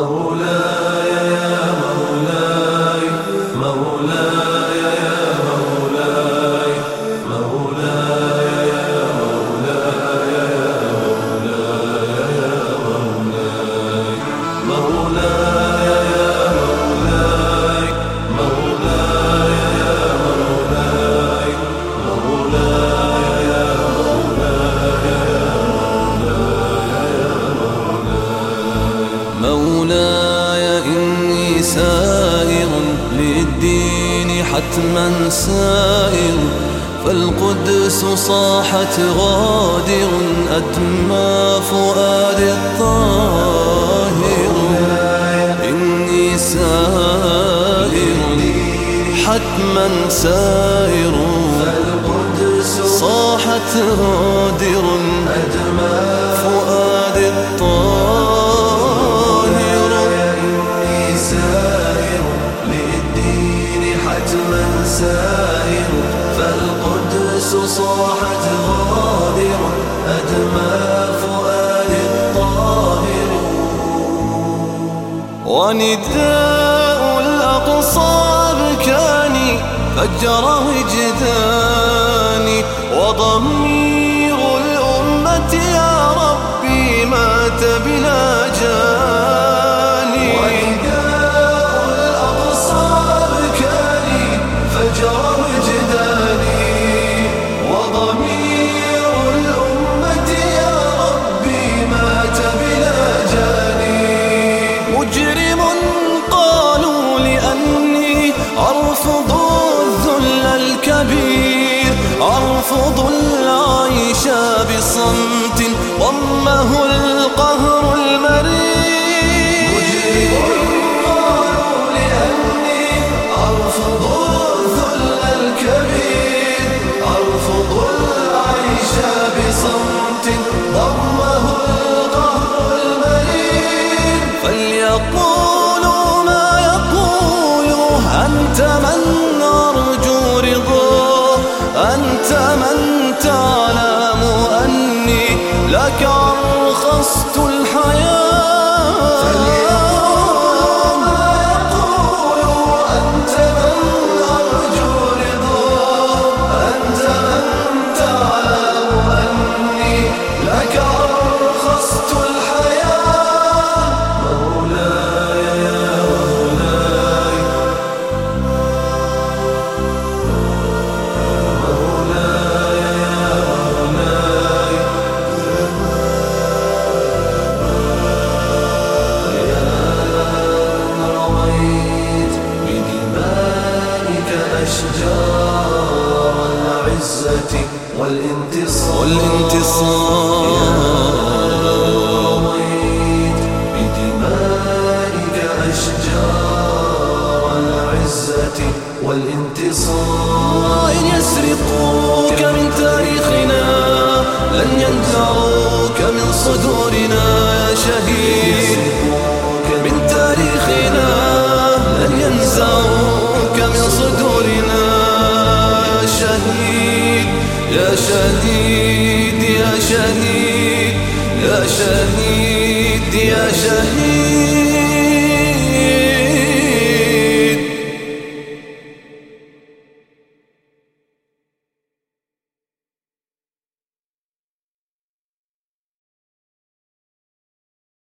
مولاي مولاي إني سائر للدين حتما سائر فالقدس صاحت غادر أدمى فؤاد الطاهر. إني سائر حتما سائر القدس صاحت غادر أدمى صاحت غادر أدمى فؤاد الطاهر. ونداء الأقصى بكاني فجر وجداني أرفض الذل الكبير أرفض العيش بصمت ضمه القهر المرير. قالوا لأني أرفض الذل الكبير أرفض العيش بصمت ضمه القهر المرير فليقولوا ما أنت من أرجو رضاه أنت من تعلم أني لك أرخصت والانتصار. والانتصار بدمائك أشجار العزة والانتصار. إن يسرقوك من تاريخنا لن ينزعوك من صدورنا يا شهيد. من تاريخنا لن ينزعوك من صدورنا يا شهيد. يا شهيد يا شهيد يا شهيد يا شهيد.